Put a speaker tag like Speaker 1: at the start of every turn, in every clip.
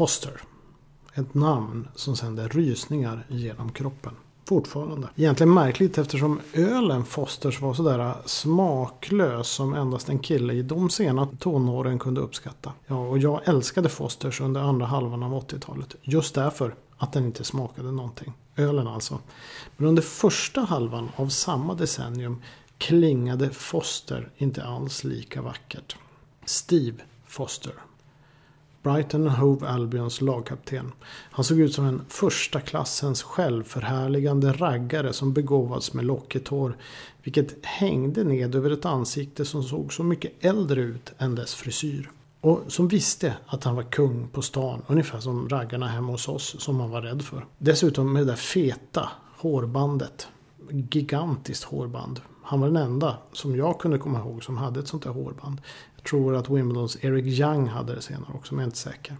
Speaker 1: Foster. Ett namn som sänder rysningar genom kroppen. Fortfarande. Egentligen märkligt eftersom ölen Fosters var sådär smaklös som endast en kille i de sena tonåren kunde uppskatta. Ja, och jag älskade Fosters under andra halvan av 80-talet. Just därför att den inte smakade någonting. Ölen alltså. Men under första halvan av samma decennium klingade Foster inte alls lika vackert. Steve Foster. Brighton Hove Albions lagkapten. Han såg ut som en första klassens självförhärligande raggare som begåvats med lockigt hår. Vilket hängde ned över ett ansikte som såg så mycket äldre ut än dess frisyr. Och som visste att han var kung på stan. Ungefär som raggarna hemma hos oss som han var rädd för. Dessutom med det där feta hårbandet. Gigantiskt hårband. Han var den enda som jag kunde komma ihåg som hade ett sånt där hårband. Jag tror att Wimbledons Eric Young hade det senare också, men jag är inte säker.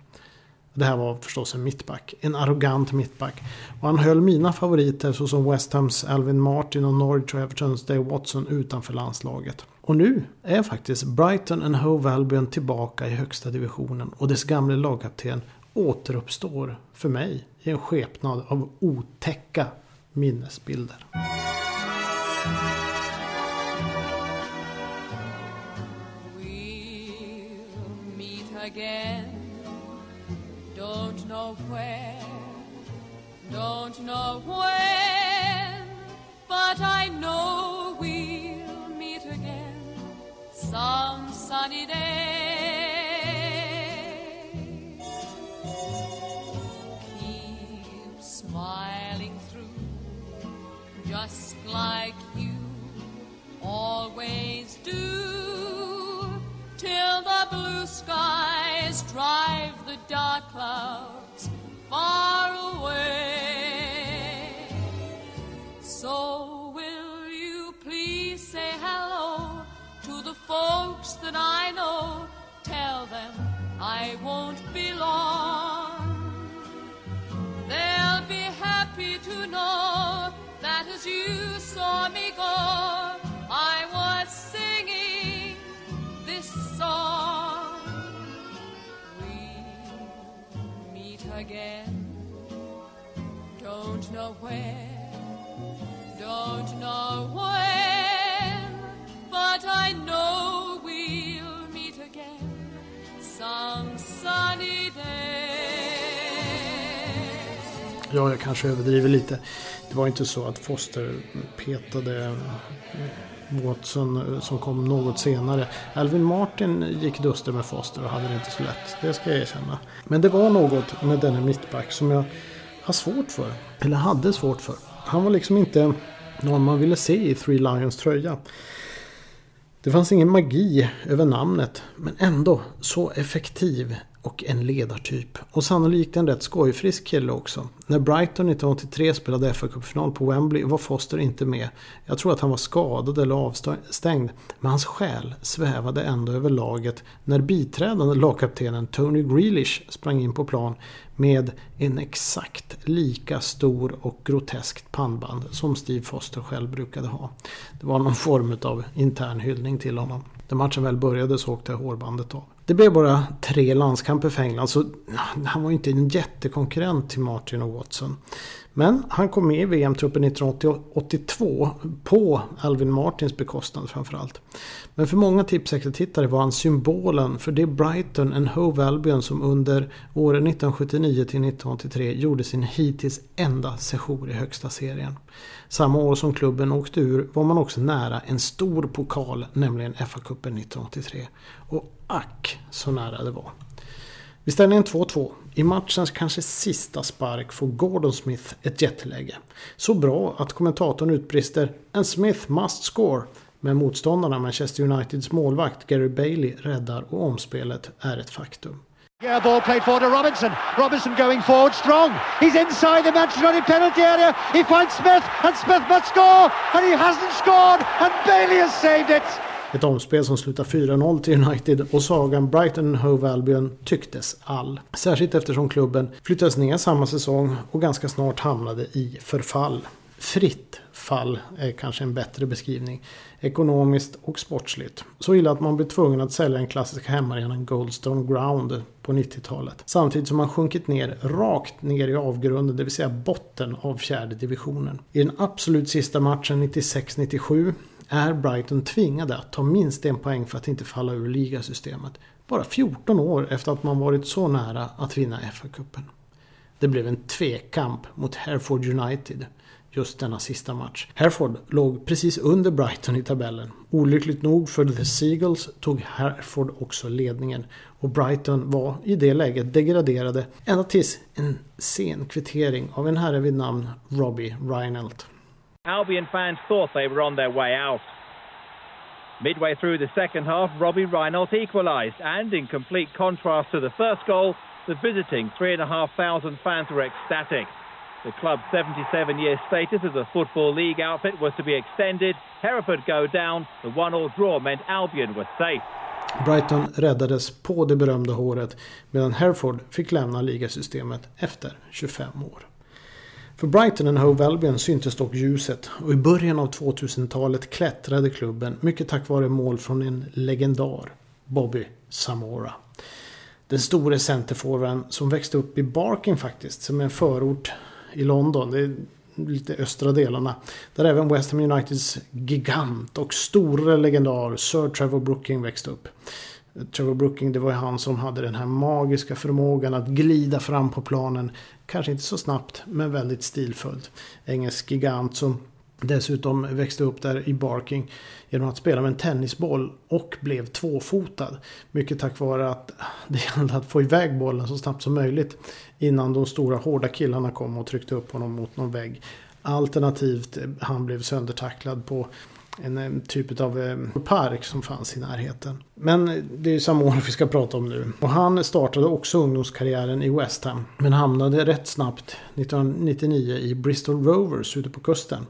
Speaker 1: Det här var förstås en mittback. En arrogant mittback. Och han höll mina favoriter såsom West Hams Alvin Martin och Norwich och Evertons Dave Watson utanför landslaget. Och nu är faktiskt Brighton and Hove Albion tillbaka i högsta divisionen och dess gamle lagkapten återuppstår för mig i en skepnad av otäcka minnesbilder. Know where, don't know when, but I know we'll meet again some sunny day. Keep smiling through, just like you always do, till the blue skies drive the dark clouds far away. So will you please say hello to the folks that I know? Tell them I won't be long. They'll be happy to know that as you saw me go, know where, don't know when, but I know we'll meet again some sunny day. Ja, jag kanske överdriver lite. Det var inte så att Foster petade Watson som kom något senare. Alvin Martin gick duster med Foster och hade det inte så lätt. Det ska jag erkänna. Men det var något med denne mittback som jag har svårt för. Eller hade svårt för. Han var liksom inte någon man ville se i Three Lions tröja. Det fanns ingen magi över namnet men ändå så effektiv och en ledartyp. Och sannolikt en rätt skojfrisk kille också. När Brighton 1983 spelade fa Cup-final på Wembley var Foster inte med. Jag tror att han var skadad eller avstängd. Men hans själ svävade ändå över laget när biträdande lagkaptenen Tony Grealish sprang in på plan med en exakt lika stor och groteskt pannband som Steve Foster själv brukade ha. Det var någon form av intern hyllning till honom. När matchen väl började så åkte hårbandet av. Det blev bara tre landskamper för England så han var inte en jättekonkurrent till Martin och Watson. Men han kom med i VM-truppen 1982 på Alvin Martins bekostnad framförallt. Men för många tipsextra-tittare var han symbolen för det Brighton and Hove Albion som under åren 1979 till 1983 gjorde sin hittills enda sejour i högsta serien. Samma år som klubben åkte ur var man också nära en stor pokal, nämligen FA-cupen 1983. Och ack så nära det var. Vid ställningen 2-2, i matchens kanske sista spark får Gordon Smith ett jätteläge. Så bra att kommentatorn utbrister “En Smith must score” men motståndarna Manchester Uniteds målvakt Gary Bailey räddar och omspelet är ett faktum.
Speaker 2: Yeah, ball played forward to Robinson. Robinson going forward strong. He's inside the Manchester United penalty area. He finds Smith and Smith must score and he hasn't scored and Bailey has saved it.
Speaker 1: Ett omspel som slutar 4-0 till United och sagan Brighton Hove Albion tycktes all. Särskilt eftersom klubben flyttades ner samma säsong och ganska snart hamnade i förfall. Fritt fall är kanske en bättre beskrivning. Ekonomiskt och sportsligt. Så illa att man blev tvungen att sälja den klassiska hemmaarenan Goldstone Ground på 90-talet. Samtidigt som man sjunkit ner rakt ner i avgrunden, det vill säga botten av fjärde divisionen. I den absolut sista matchen 96-97 är Brighton tvingade att ta minst en poäng för att inte falla ur ligasystemet. Bara 14 år efter att man varit så nära att vinna FA-cupen. Det blev en tvekamp mot Hereford United just denna sista match. Hereford låg precis under Brighton i tabellen. Olyckligt nog för The Seagulls tog Hereford också ledningen och Brighton var i det läget degraderade ända tills en sen kvittering av en herre vid namn Robbie Reinelt.
Speaker 3: Albion fans thought they were on their way out. Midway through the second half, Robbie Reinelt equalised, and in complete contrast to the first goal, the visiting 3,500 fans were ecstatic. The club's 77 year status as a Football League outfit was to be extended. Hereford go down. The one-all draw meant Albion was safe.
Speaker 1: Brighton räddades på det berömda håret medan Hereford fick lämna ligasystemet efter 25 år. För Brighton and Hove Albion syntes dock ljuset och i början av 2000-talet klättrade klubben mycket tack vare mål från en legendar, Bobby Samora. Den store centerforwarden som växte upp i Barking faktiskt, som är en förort i London. Det är lite östra delarna. Där även West Ham Uniteds gigant och store legendar Sir Trevor Brooking växte upp. Trevor Brooking det var han som hade den här magiska förmågan att glida fram på planen. Kanske inte så snabbt men väldigt stilfullt. Engelsk gigant som dessutom växte upp där i Barking genom att spela med en tennisboll och blev tvåfotad. Mycket tack vare att det gällde att få iväg bollen så snabbt som möjligt innan de stora hårda killarna kom och tryckte upp honom mot någon vägg. Alternativt han blev söndertacklad på en eh, typ av eh, park som fanns i närheten. Men det är ju Samora vi ska prata om nu. Och han startade också ungdomskarriären i West Ham. Men hamnade rätt snabbt 1999 i Bristol Rovers ute på kusten.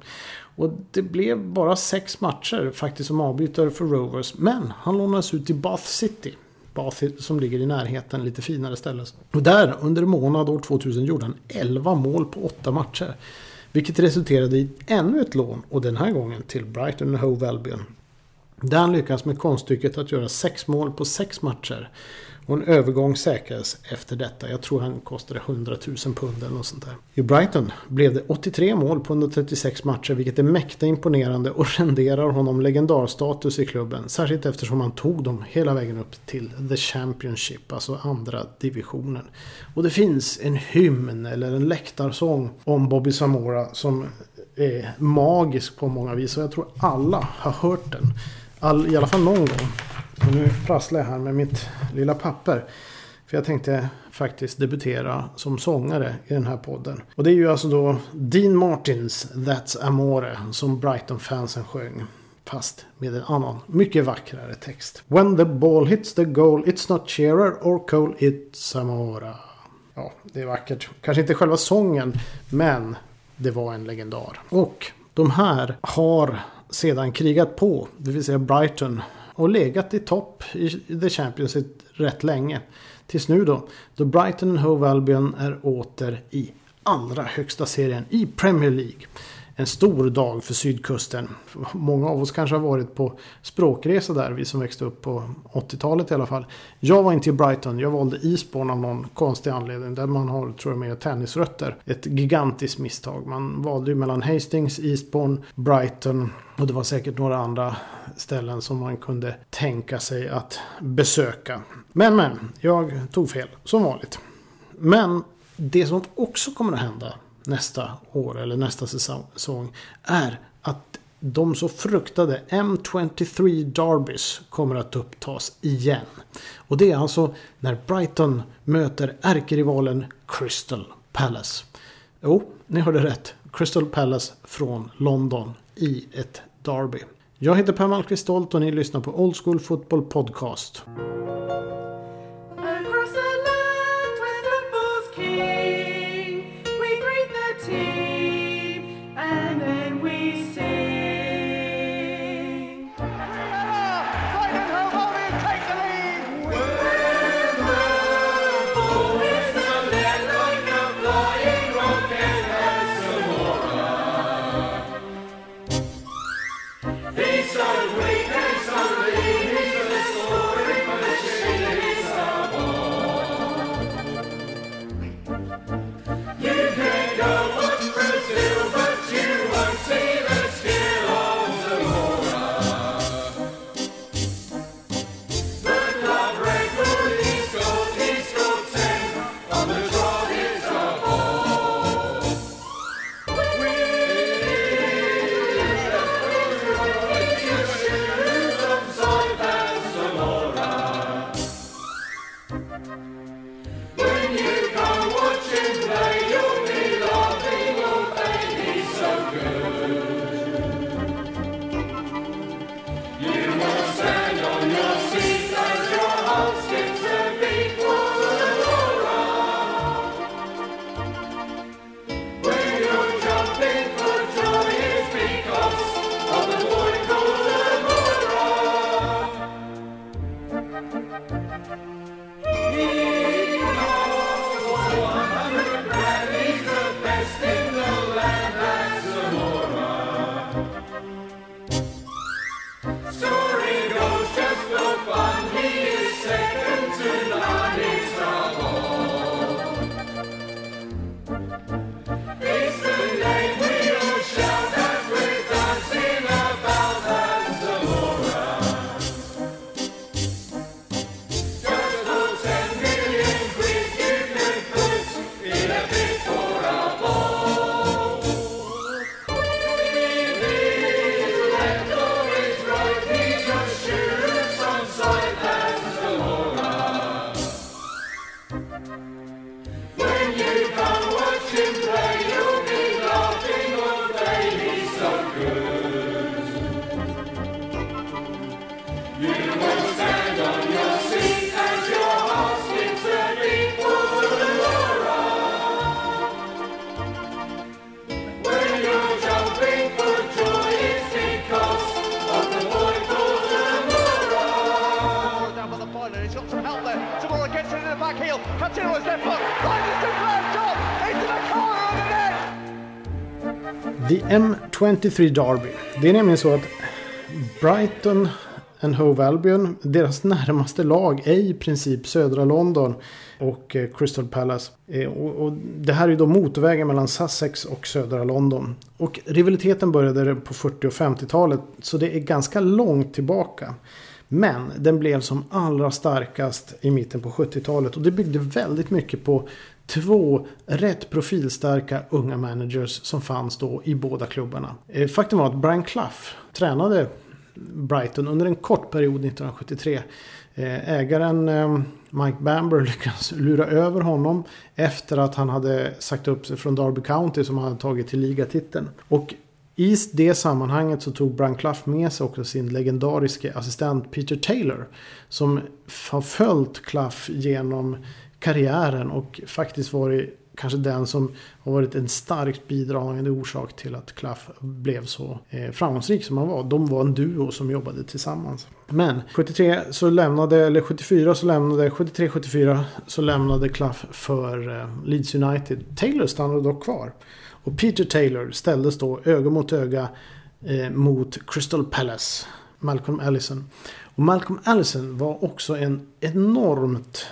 Speaker 1: Och det blev bara sex matcher faktiskt som avbytare för Rovers. Men han lånades ut till Bath City. Bath som ligger i närheten, lite finare ställe. Och där under månad år 2000 gjorde han 11 mål på 8 matcher. Vilket resulterade i ännu ett lån och den här gången till Brighton Hove Albion. Där han med konststycket att göra 6 mål på 6 matcher. Och en övergång säkrades efter detta. Jag tror han kostade 100 000 pund eller något sånt där. I Brighton blev det 83 mål på 136 matcher vilket är mäkta imponerande och renderar honom legendarstatus i klubben. Särskilt eftersom han tog dem hela vägen upp till The Championship, alltså andra divisionen. Och det finns en hymn eller en läktarsång om Bobby Samora som är magisk på många vis och jag tror alla har hört den. All, I alla fall någon gång. Och nu prasslar jag här med mitt lilla papper. För jag tänkte faktiskt debutera som sångare i den här podden. Och det är ju alltså då Dean Martins That's Amore som Brighton-fansen sjöng. Fast med en annan, mycket vackrare text. When the ball hits the goal it's not cheerer or coal it's amore. Ja, det är vackert. Kanske inte själva sången, men det var en legendar. Och de här har sedan krigat på, det vill säga Brighton och legat i topp i The Championship rätt länge. Tills nu då, då Brighton Hove Albion är åter i allra högsta serien i Premier League. En stor dag för sydkusten. Många av oss kanske har varit på språkresa där, vi som växte upp på 80-talet i alla fall. Jag var inte i Brighton, jag valde Eastbourne av någon konstig anledning. Där man har, tror jag, mer tennisrötter. Ett gigantiskt misstag. Man valde ju mellan Hastings, Eastbourne, Brighton och det var säkert några andra ställen som man kunde tänka sig att besöka. Men men, jag tog fel som vanligt. Men det som också kommer att hända nästa år eller nästa säsong är att de så fruktade M23 Derbys kommer att upptas igen. Och det är alltså när Brighton möter ärkerivalen Crystal Palace. Jo, ni hörde rätt. Crystal Palace från London i ett Derby. Jag heter Per Malmqvist Stolt och ni lyssnar på Old School Football Podcast. The M23 Derby. Det är nämligen så att Brighton and Hove Albion, deras närmaste lag är i princip södra London och eh, Crystal Palace. Eh, och, det här är då motorvägen mellan Sussex och södra London. Och rivaliteten började på 40 och 50-talet så det är ganska långt tillbaka. Men den blev som allra starkast i mitten på 70-talet och det byggde väldigt mycket på två rätt profilstarka unga managers som fanns då i båda klubbarna. Eh, faktum var att Brian Clough tränade Brighton under en kort period 1973. Eh, ägaren eh, Mike Bamber lyckades lura över honom efter att han hade sagt upp sig från Derby County som han hade tagit till ligatiteln. Och i det sammanhanget så tog Brian Clough med sig också sin legendariske assistent Peter Taylor. Som har följt Clough genom karriären och faktiskt varit kanske den som har varit en starkt bidragande orsak till att Clough blev så eh, framgångsrik som han var. De var en duo som jobbade tillsammans. Men 73 så lämnade, eller 74 så lämnade, 73-74 så lämnade Clough för eh, Leeds United. Taylor stannade dock kvar. Och Peter Taylor ställdes då öga mot öga eh, mot Crystal Palace. Malcolm Allison. Och Malcolm Allison var också en enormt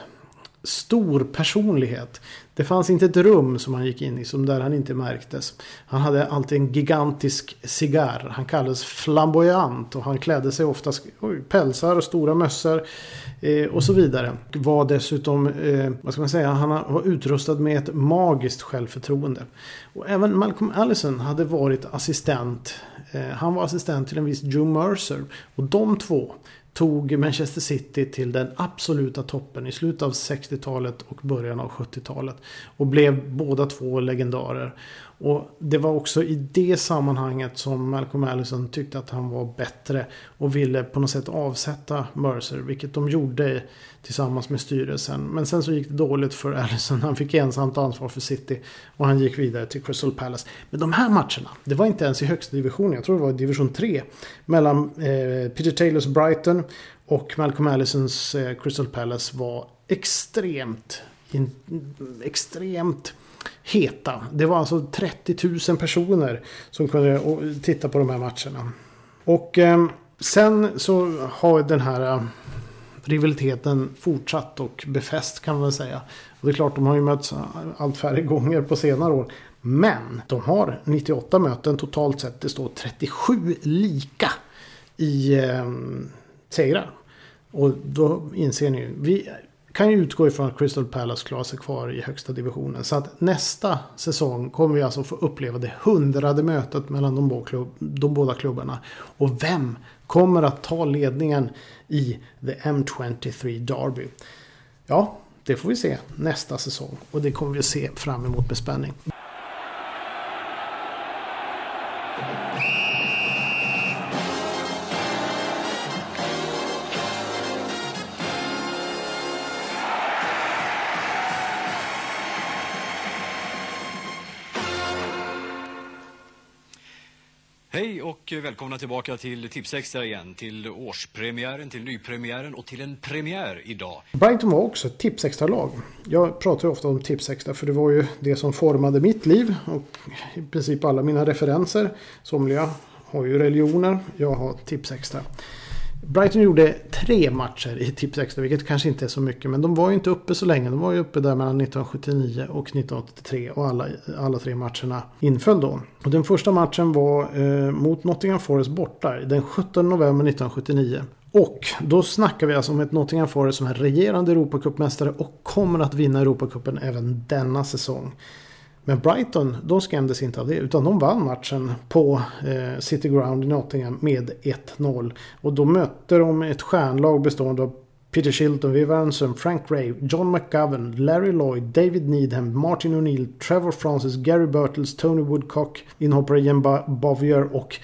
Speaker 1: stor personlighet. Det fanns inte ett rum som han gick in i som där han inte märktes. Han hade alltid en gigantisk cigarr. Han kallades flamboyant och han klädde sig oftast oj, pälsar och stora mössor eh, och så vidare. Var dessutom, eh, vad ska man säga, han var utrustad med ett magiskt självförtroende. Och även Malcolm Allison hade varit assistent. Eh, han var assistent till en viss Joe Mercer. Och de två tog Manchester City till den absoluta toppen i slutet av 60-talet och början av 70-talet. Och blev båda två legendarer. Och det var också i det sammanhanget som Malcolm Allison tyckte att han var bättre och ville på något sätt avsätta Mercer, vilket de gjorde tillsammans med styrelsen. Men sen så gick det dåligt för Allison. Han fick ensamt ansvar för City och han gick vidare till Crystal Palace. Men de här matcherna, det var inte ens i högsta divisionen, jag tror det var i division 3, mellan eh, Peter Taylors Brighton och Malcolm Allisons eh, Crystal Palace var extremt, in, extremt heta. Det var alltså 30 000 personer som kunde titta på de här matcherna. Och eh, sen så har den här ehm, rivaliteten fortsatt och befäst kan man väl säga. Och det är klart, de har ju mötts eh, allt färre gånger på senare år. Men de har 98 möten totalt sett. Det står 37 lika i eh, segrar. Och då inser ni, vi kan ju utgå ifrån att Crystal Palace klarar sig kvar i högsta divisionen. Så att nästa säsong kommer vi alltså få uppleva det hundrade mötet mellan de, båda, klubb, de båda klubbarna. Och vem kommer att ta ledningen i The M23 Derby? Ja, det får vi se nästa säsong. Och det kommer vi se fram emot med spänning.
Speaker 4: Och välkomna tillbaka till Tipsextra igen. Till årspremiären, till nypremiären och till en premiär idag.
Speaker 1: Brighton var också ett Tipsextra-lag. Jag pratar ju ofta om Tipsextra för det var ju det som formade mitt liv och i princip alla mina referenser. Somliga har ju religioner, jag har Tipsextra. Brighton gjorde tre matcher i Tipsextra, vilket kanske inte är så mycket. Men de var ju inte uppe så länge. De var ju uppe där mellan 1979 och 1983. Och alla, alla tre matcherna inföll då. Och den första matchen var eh, mot Nottingham Forest borta den 17 november 1979. Och då snackar vi alltså om ett Nottingham Forest som är regerande Europacupmästare och kommer att vinna Europacupen även denna säsong. Men Brighton, de skrämdes inte av det. Utan de vann matchen på eh, City Ground i Nottingham med 1-0. Och då mötte de ett stjärnlag bestående av Peter Shilton, Viv Anson, Frank Ray, John McGovern, Larry Lloyd, David Needham, Martin O'Neill, Trevor Francis, Gary Burtles, Tony Woodcock, inhoppare Jen Bovier och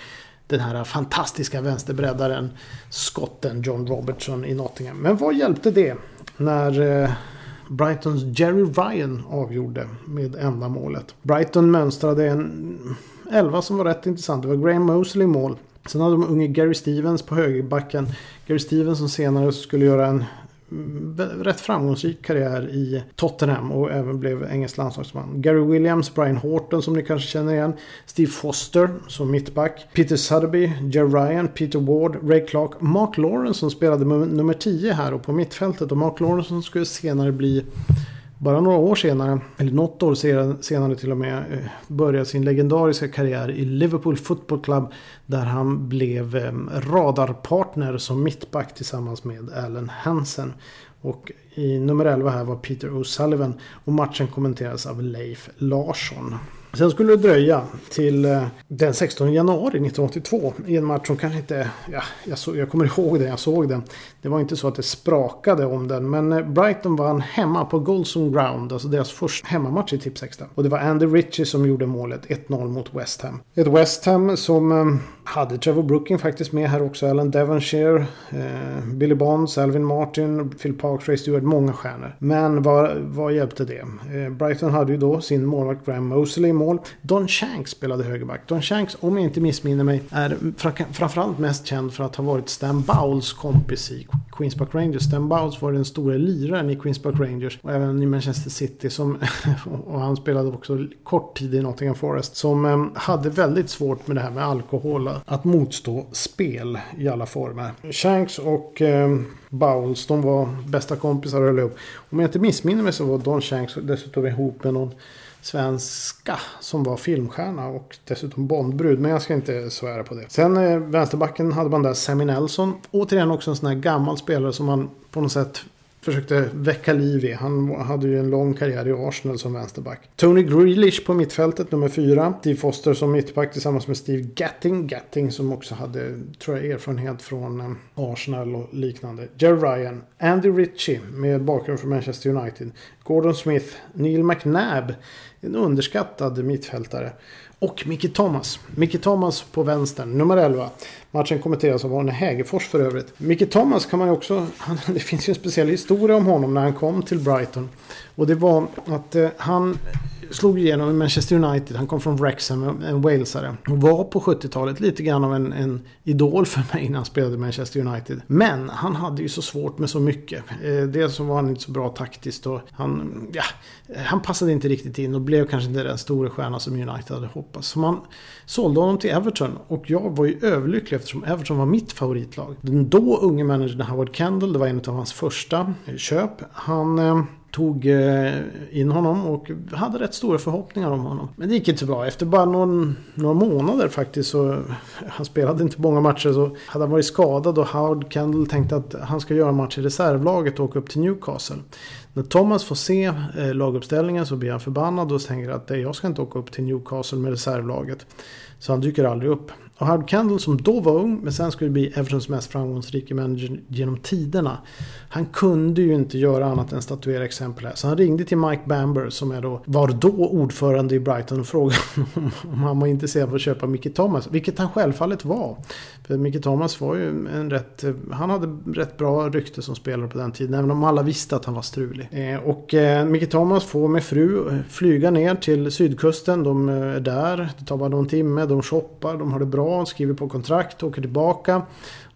Speaker 1: den här fantastiska vänsterbreddaren skotten John Robertson i Nottingham. Men vad hjälpte det när eh, Brightons Jerry Ryan avgjorde med enda målet. Brighton mönstrade en elva som var rätt intressant. Det var Graham Mosley i mål. Sen hade de unge Gary Stevens på högerbacken. Gary Stevens som senare skulle göra en rätt framgångsrik karriär i Tottenham och även blev engelsk landslagsman. Gary Williams, Brian Horton som ni kanske känner igen. Steve Foster som mittback. Peter Sotheby, Jerry Ryan, Peter Ward, Ray Clark, Mark Lawrence som spelade nummer 10 här och på mittfältet. Och Mark Lawrence skulle senare bli bara några år senare, eller något år senare till och med, eh, började sin legendariska karriär i Liverpool Football Club. Där han blev ehm, radarpartner som mittback tillsammans med Allen Hansen. Och i nummer 11 här var Peter O'Sullivan och matchen kommenteras av Leif Larsson. Sen skulle det dröja till eh, den 16 januari 1982 i en match som kanske inte... Ja, jag, så, jag kommer ihåg den, jag såg den. Det var inte så att det sprakade om den. Men eh, Brighton vann hemma på Goldson Ground. Alltså deras första hemmamatch i Tipsextra. Och det var Andy Ritchie som gjorde målet 1-0 mot West Ham. Ett West Ham som eh, hade Trevor Brooking faktiskt med här också. Alan Devonshire, eh, Billy Bonds, Alvin Martin, Phil Parks, Ray Stewart. Många stjärnor. Men vad, vad hjälpte det? Eh, Brighton hade ju då sin målvakt Graham Mosley i mål. Don Shanks spelade högerback. Don Shanks, om jag inte missminner mig, är framförallt mest känd för att ha varit Stan Bowles kompis i Queens Park Rangers. Stan Bowles var den stora liraren i Queens Park Rangers och även i Manchester City. Som, och han spelade också kort tid i Nottingham Forest. Som eh, hade väldigt svårt med det här med alkohol. Att motstå spel i alla former. Shanks och eh, Bowles, de var bästa kompisar och höll ihop. Om jag inte missminner mig så var Don Shanks dessutom ihop med någon svenska som var filmstjärna och dessutom Bondbrud. Men jag ska inte svära på det. Sen eh, vänsterbacken hade man där Sammy Nelson. Återigen också en sån här gammal spelare som man på något sätt försökte väcka liv i. Han hade ju en lång karriär i Arsenal som vänsterback. Tony Grealish på mittfältet nummer fyra. Steve Foster som mittback tillsammans med Steve Gatting. Gatting som också hade, tror jag, erfarenhet från eh, Arsenal och liknande. Jerry Ryan. Andy Ritchie med bakgrund från Manchester United. Gordon Smith. Neil McNabb. En underskattad mittfältare. Och Micke Thomas. Micke Thomas på vänstern, nummer 11. Matchen kommenteras av Arne Hägerfors för övrigt. Micke Thomas kan man ju också... det finns ju en speciell historia om honom när han kom till Brighton. Och det var att eh, han slog igenom i Manchester United. Han kom från Wrexham, en walesare. Och var på 70-talet lite grann av en, en, idol för mig när han spelade i Manchester United. Men han hade ju så svårt med så mycket. Eh, dels så var han inte så bra taktiskt och han, ja, han passade inte riktigt in och blev kanske inte den stora stjärna som United hade hoppats. Så man sålde honom till Everton och jag var ju överlycklig eftersom Everton var mitt favoritlag. Den då unge managern Howard Kendall, det var en av hans första köp. Han eh, tog eh, in honom och hade rätt stora förhoppningar om honom. Men det gick inte så bra. Efter bara någon, några månader faktiskt så... Han spelade inte många matcher så hade han varit skadad och Howard Kendall tänkte att han ska göra en match i reservlaget och åka upp till Newcastle. När Thomas får se eh, laguppställningen så blir han förbannad och tänker att jag ska inte åka upp till Newcastle med reservlaget. Så han dyker aldrig upp. Och Howard Kendall som då var ung men sen skulle bli Evertons mest framgångsrika manager genom tiderna. Han kunde ju inte göra annat än statuera exempel här. Så han ringde till Mike Bamber som är då, var då ordförande i Brighton och frågade om han var intresserad av att köpa Mickey Thomas. Vilket han självfallet var. För Mickey Thomas var ju en rätt, han hade rätt bra rykte som spelare på den tiden. Även om alla visste att han var strulig. Eh, och eh, Mickey Thomas får med fru eh, flyga ner till sydkusten. De eh, är där, det tar bara någon timme, de shoppar, de har det bra, skriver på kontrakt, åker tillbaka.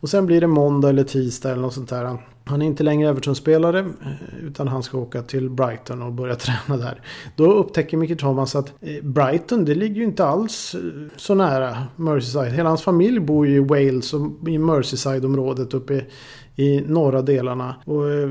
Speaker 1: Och sen blir det måndag eller tisdag eller något sånt där. Han är inte längre Everton-spelare eh, utan han ska åka till Brighton och börja träna där. Då upptäcker Micke Thomas att eh, Brighton det ligger ju inte alls eh, så nära Merseyside. Hela hans familj bor ju i Wales och i Merseyside-området uppe i norra delarna. Och eh,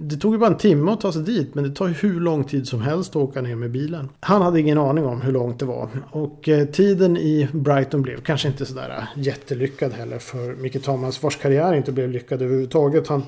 Speaker 1: det tog ju bara en timme att ta sig dit men det tar ju hur lång tid som helst att åka ner med bilen. Han hade ingen aning om hur långt det var. Och eh, tiden i Brighton blev kanske inte sådär eh, jättelyckad heller för Micke Thomas vars karriär inte blev lyckad överhuvudtaget. Han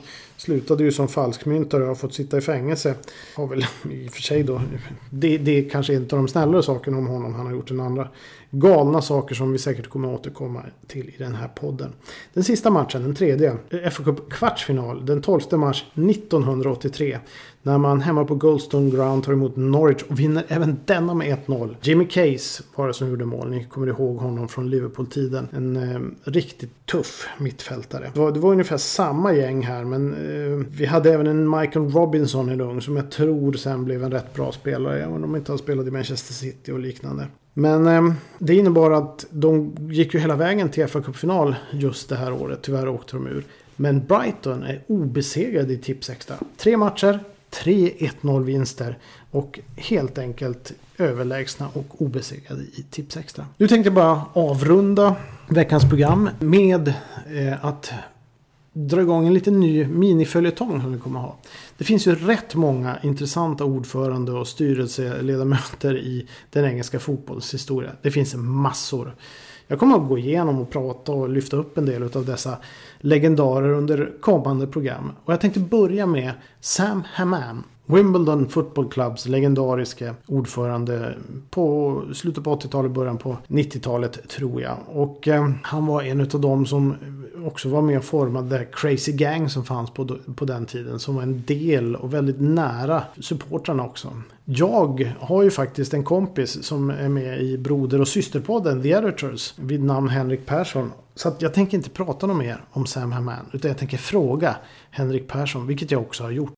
Speaker 1: slutade ju som falskmyntare och har fått sitta i fängelse. Har väl i och för sig då. Det, det är kanske en av de snällare sakerna om honom han har gjort än andra galna saker som vi säkert kommer att återkomma till i den här podden. Den sista matchen, den tredje, FA Cup kvartsfinal, den 12 mars 1983. När man hemma på Goldstone Ground tar emot Norwich och vinner även denna med 1-0. Jimmy Case var det som gjorde mål. Ni kommer ihåg honom från Liverpool-tiden. En eh, riktigt tuff mittfältare. Det var, det var, ungefär samma gäng här men eh, vi hade även en Michael Robinson en ung som jag tror sen blev en rätt bra spelare. Även om de inte har spelat i Manchester City och liknande. Men eh, det innebar att de gick ju hela vägen till FA-cupfinal just det här året. Tyvärr åkte de ur.
Speaker 5: Men Brighton är obesegrade i Tipsextra. Tre matcher, tre 1-0 vinster och helt enkelt överlägsna och obesegrade i Tipsextra. Nu tänkte jag bara avrunda veckans program med eh, att dra igång en liten ny miniföljetong som vi kommer ha. Det finns ju rätt många intressanta ordförande och styrelseledamöter i den engelska fotbollshistoria. Det finns massor. Jag kommer att gå igenom och prata och lyfta upp en del av dessa legendarer under kommande program. Och jag tänkte börja med Sam Hammam. Wimbledon Football Clubs legendariske ordförande på slutet på 80-talet, början på 90-talet tror jag. Och eh, han var en av dem som också var med och formade Crazy Gang som fanns på, på den tiden. Som var en del och väldigt nära supportrarna också. Jag har ju faktiskt en kompis som är med i broder och systerpodden The Editors vid namn Henrik Persson. Så att jag tänker inte prata något mer om Sam Hammam utan jag tänker fråga Henrik Persson, vilket jag också har gjort.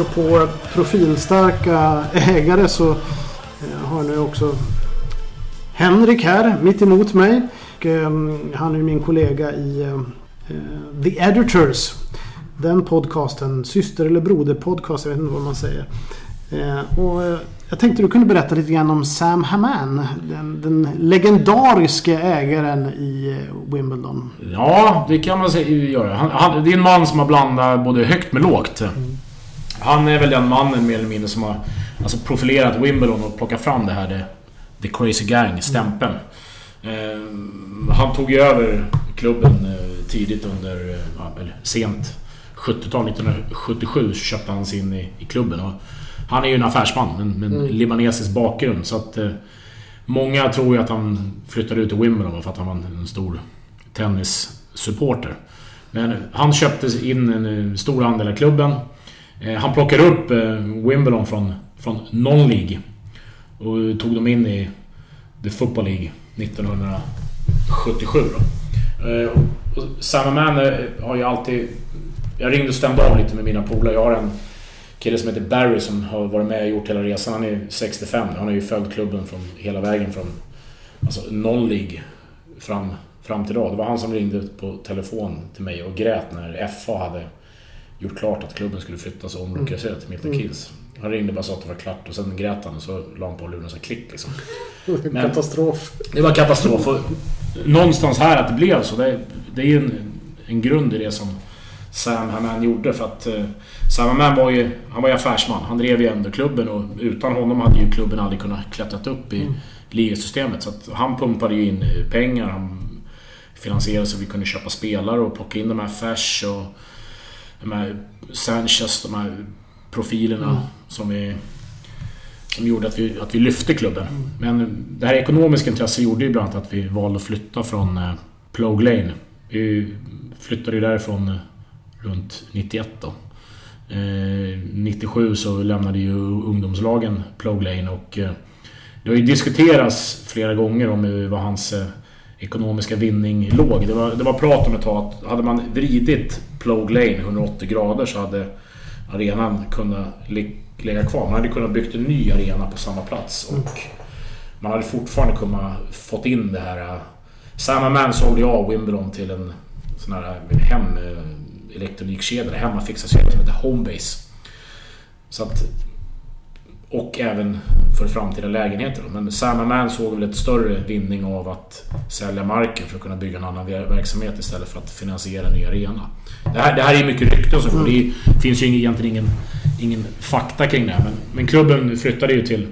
Speaker 5: Apropå profilstarka ägare så eh, har nu också Henrik här mitt emot mig. Och, um, han är min kollega i uh, The Editors. Den podcasten, syster eller broderpodcast, jag vet inte vad man säger. Och jag tänkte du kunde berätta lite grann om Sam Haman. Den, den legendariske ägaren i Wimbledon.
Speaker 6: Ja, det kan man säga, göra. Han, han, det är en man som har blandat både högt med lågt. Mm. Han är väl den mannen mer eller mindre som har alltså, profilerat Wimbledon och plockat fram det här, det, the Crazy Gang-stämpeln. Mm. Eh, han tog ju över klubben eh, tidigt under, eh, eller sent 70-tal, 1977 köpte han sig in i, i klubben. Och han är ju en affärsman med, mm. libanesisk bakgrund så att... Eh, Många tror ju att han flyttade ut till Wimbledon för att han var en stor tennissupporter. Men han köpte in en stor andel av klubben. Eh, han plockade upp eh, Wimbledon från, från non-League. Och tog dem in i The Football League 1977 då. Eh, Man har ju alltid... Jag ringde och stämde av lite med mina polare. Jag har en kille som heter Barry som har varit med och gjort hela resan. Han är 65 Han har ju följt klubben från hela vägen från alltså non-League fram, fram till idag. Det var han som ringde på telefon till mig och grät när FA hade gjort klart att klubben skulle flyttas och omlokaliseras till Milton mm. Keynes. Han ringde bara och sa att det var klart och sen grät han och så la han på luren och klick liksom.
Speaker 1: Men, katastrof.
Speaker 6: Det var katastrof. Och någonstans här att det blev så. Det, det är ju en, en grund i det som Sam Haman gjorde. För att eh, Sam Haman var ju, han var ju affärsman. Han drev ju ändå klubben och utan honom hade ju klubben aldrig kunnat klättrat upp i mm. ligasystemet. Så att han pumpade ju in pengar. Han finansierade så vi kunde köpa spelare och plocka in de här Färs och de här Sanchez, de här profilerna mm. som, vi, som gjorde att vi, att vi lyfte klubben. Mm. Men det här ekonomiska intresset gjorde ju bland annat att vi valde att flytta från eh, Plogue Lane. Vi flyttade ju därifrån eh, runt 91 då. Eh, 97 så lämnade ju ungdomslagen Plogue Lane och eh, det har ju diskuterats flera gånger om vad hans eh, ekonomiska vinning låg. Det var, det var prat om ett tag att hade man vridit Plogue Lane 180 grader så hade arenan kunnat ligga kvar. Man hade kunnat byggt en ny arena på samma plats och man hade fortfarande kunnat fått in det här... Eh, Sam Man sålde jag Wimbledon till en sån här hem eh, elektronikkedja, hemmafixarkedja som heter Homebase. Så att och även för framtida lägenheter. Men Sam Man såg väl ett större vinning av att sälja marken för att kunna bygga en annan verksamhet istället för att finansiera en ny arena. Det här, det här är mycket rykten så mm. det finns ju egentligen ingen, ingen fakta kring det. Men, men klubben flyttade ju till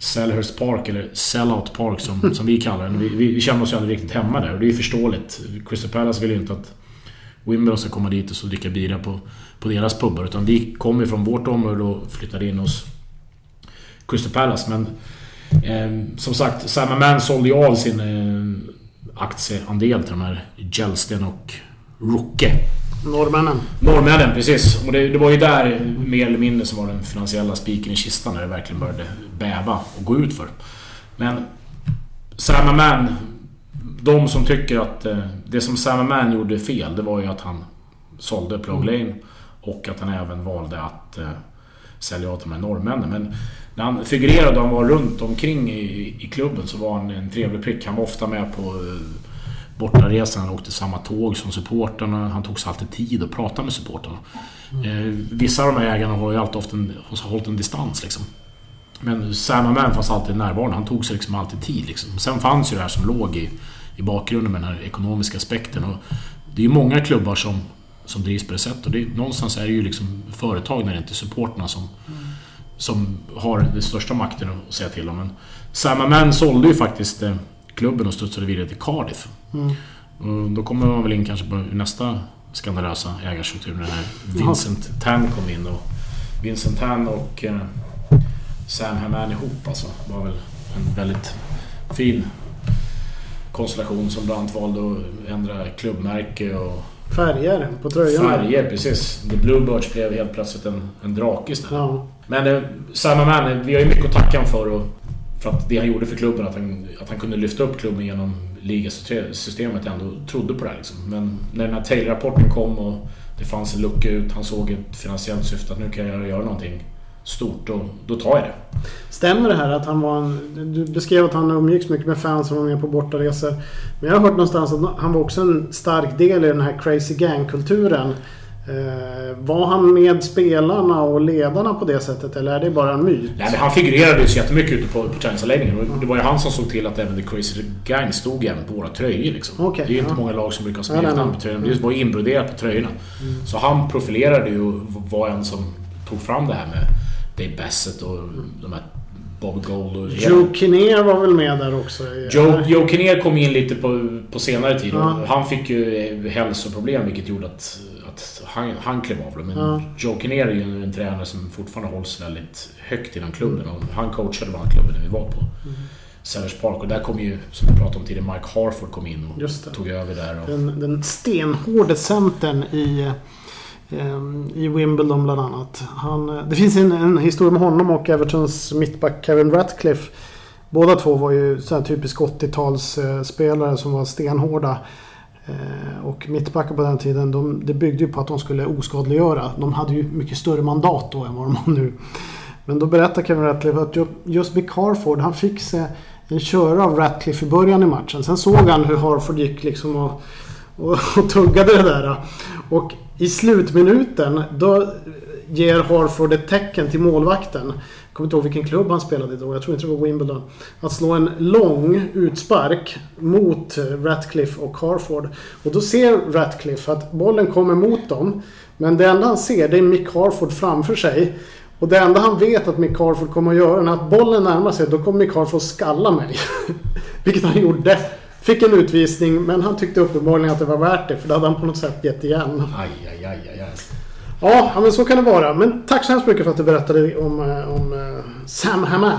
Speaker 6: Selhurst Park, eller Sellout Park som, som vi kallar den. Vi, vi, vi känner oss ju aldrig riktigt hemma där och det är ju förståeligt. Crystal Palace vill ju inte att Wimbledon ska komma dit och så dricka bira på, på deras pubbar. Utan vi kommer från vårt område och flyttade in hos Crystal Palace. Men eh, som sagt, Sam Man sålde ju av sin eh, aktieandel till de här Gelsten och Rooke.
Speaker 1: Norrmännen.
Speaker 6: Norrmännen, precis. Och det, det, var ju där mer eller mindre som var den finansiella spiken i kistan när det verkligen började bäva och gå ut för. Men Sam Man, de som tycker att eh, det som Sam Man gjorde fel, det var ju att han sålde Plug Lane och att han även valde att eh, sälja av de här norrmännen. Men när han figurerade och han var runt omkring i, i klubben så var han en trevlig prick. Han var ofta med på eh, bortaresan. Han åkte samma tåg som supporterna. Han tog sig alltid tid att prata med supporterna. Mm. Eh, vissa av de här ägarna har ju alltid en, hållit en distans liksom. Men Sam Man fanns alltid närvarande. Han tog sig liksom alltid tid. Liksom. Sen fanns ju det här som låg i, i bakgrunden med den här ekonomiska aspekten. Och det är ju många klubbar som, som drivs på det sättet. Och det, någonstans är det ju liksom företag när det inte är supporterna som, mm. Som har den största makten att säga till om. Men Sam Man sålde ju faktiskt eh, klubben och studsade vidare till Cardiff. Mm. då kommer man väl in kanske på nästa skandalösa ägarstruktur när Vincent ja. Tan kom in. Och Vincent Tan och eh, Sam Haman ihop alltså. var väl en väldigt fin konstellation som bland annat valde att ändra klubbmärke och
Speaker 1: Färger på tröjan.
Speaker 6: Färger, precis. The Bluebirds blev helt plötsligt en, en drake istället. Ja. Men eh, Sam Man, vi har ju mycket att tacka honom för. Och för att det han gjorde för klubben, att han, att han kunde lyfta upp klubben genom ligasystemet, ändå trodde på det här. Liksom. Men när den här Taylor-rapporten kom och det fanns en lucka ut, han såg ett finansiellt syfte att nu kan jag göra någonting stort och då tar jag det.
Speaker 1: Stämmer det här att han var en... Du beskrev att han umgicks mycket med fans och var med på bortaresor. Men jag har hört någonstans att han var också en stark del i den här crazy gang-kulturen. Eh, var han med spelarna och ledarna på det sättet eller är det bara en myt?
Speaker 6: Nej, men han figurerade ju så jättemycket ute på, på träningsanläggningen. Och det var ju han som såg till att även The Crazy Gang stod även på våra tröjor. Liksom. Okay, det är ju ja. inte många lag som brukar ha ja, på tröjorna. Det var ju inbroderat på tröjorna. Mm. Så han profilerade ju och var en som tog fram det här med Dave Bassett och de här Bob Gold och...
Speaker 1: Joe Kinnear var väl med där också?
Speaker 6: Joe, Joe Kinnear kom in lite på, på senare tid. Ja. Han fick ju hälsoproblem vilket gjorde att att han, han klev av Men ja. Joe Kinnear är ju en tränare som fortfarande hålls väldigt högt inom klubben. Och han coachade bara klubben vi var på, mm. Sellers Park. Och där kom ju, som vi pratade om tidigare, Mike Harford kom in och
Speaker 1: det.
Speaker 6: tog över där. Och,
Speaker 1: Den, den stenhårde centern i, eh, i Wimbledon bland annat. Han, eh, det finns en, en historia med honom och Evertons mittback Kevin Ratcliffe. Båda två var ju så här typisk 80-talsspelare som var stenhårda. Eh, och mittbackar på den tiden, de, det byggde ju på att de skulle oskadliggöra. De hade ju mycket större mandat då än vad de har nu. Men då berättar Kevin Ratcliffe att just Mick Harford, han fick sig en köra av Ratcliffe i början i matchen. Sen såg han hur Harford gick liksom och, och, och tuggade det där. Och i slutminuten, då ger Harford ett tecken till målvakten. Jag kommer inte ihåg vilken klubb han spelade i då. Jag tror inte det var Wimbledon. Att slå en lång utspark mot Ratcliffe och Harford. Och då ser Ratcliffe att bollen kommer mot dem. Men det enda han ser det är Mick Harford framför sig. Och det enda han vet att Mick Harford kommer att göra, när att bollen närmar sig, då kommer Mick Harford skalla mig. Vilket han gjorde. Fick en utvisning, men han tyckte uppenbarligen att det var värt det, för det hade han på något sätt gett igen.
Speaker 6: aj, aj, aj, aj, aj.
Speaker 1: Ja, men så kan det vara. Men tack så hemskt mycket för att du berättade om, eh, om eh, Sam Haman.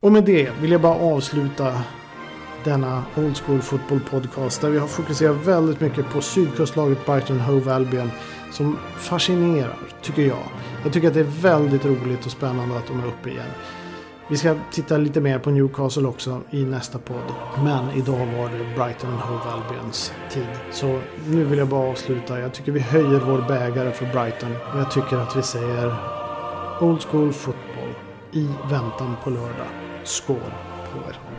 Speaker 1: Och med det vill jag bara avsluta denna Old School Football Podcast där vi har fokuserat väldigt mycket på sydkustlaget Brighton Hove Albion som fascinerar, tycker jag. Jag tycker att det är väldigt roligt och spännande att de är uppe igen. Vi ska titta lite mer på Newcastle också i nästa podd. Men idag var det Brighton Hove Albions tid. Så nu vill jag bara avsluta. Jag tycker vi höjer vår bägare för Brighton. Och jag tycker att vi säger Old School Football i väntan på lördag. Skål på er!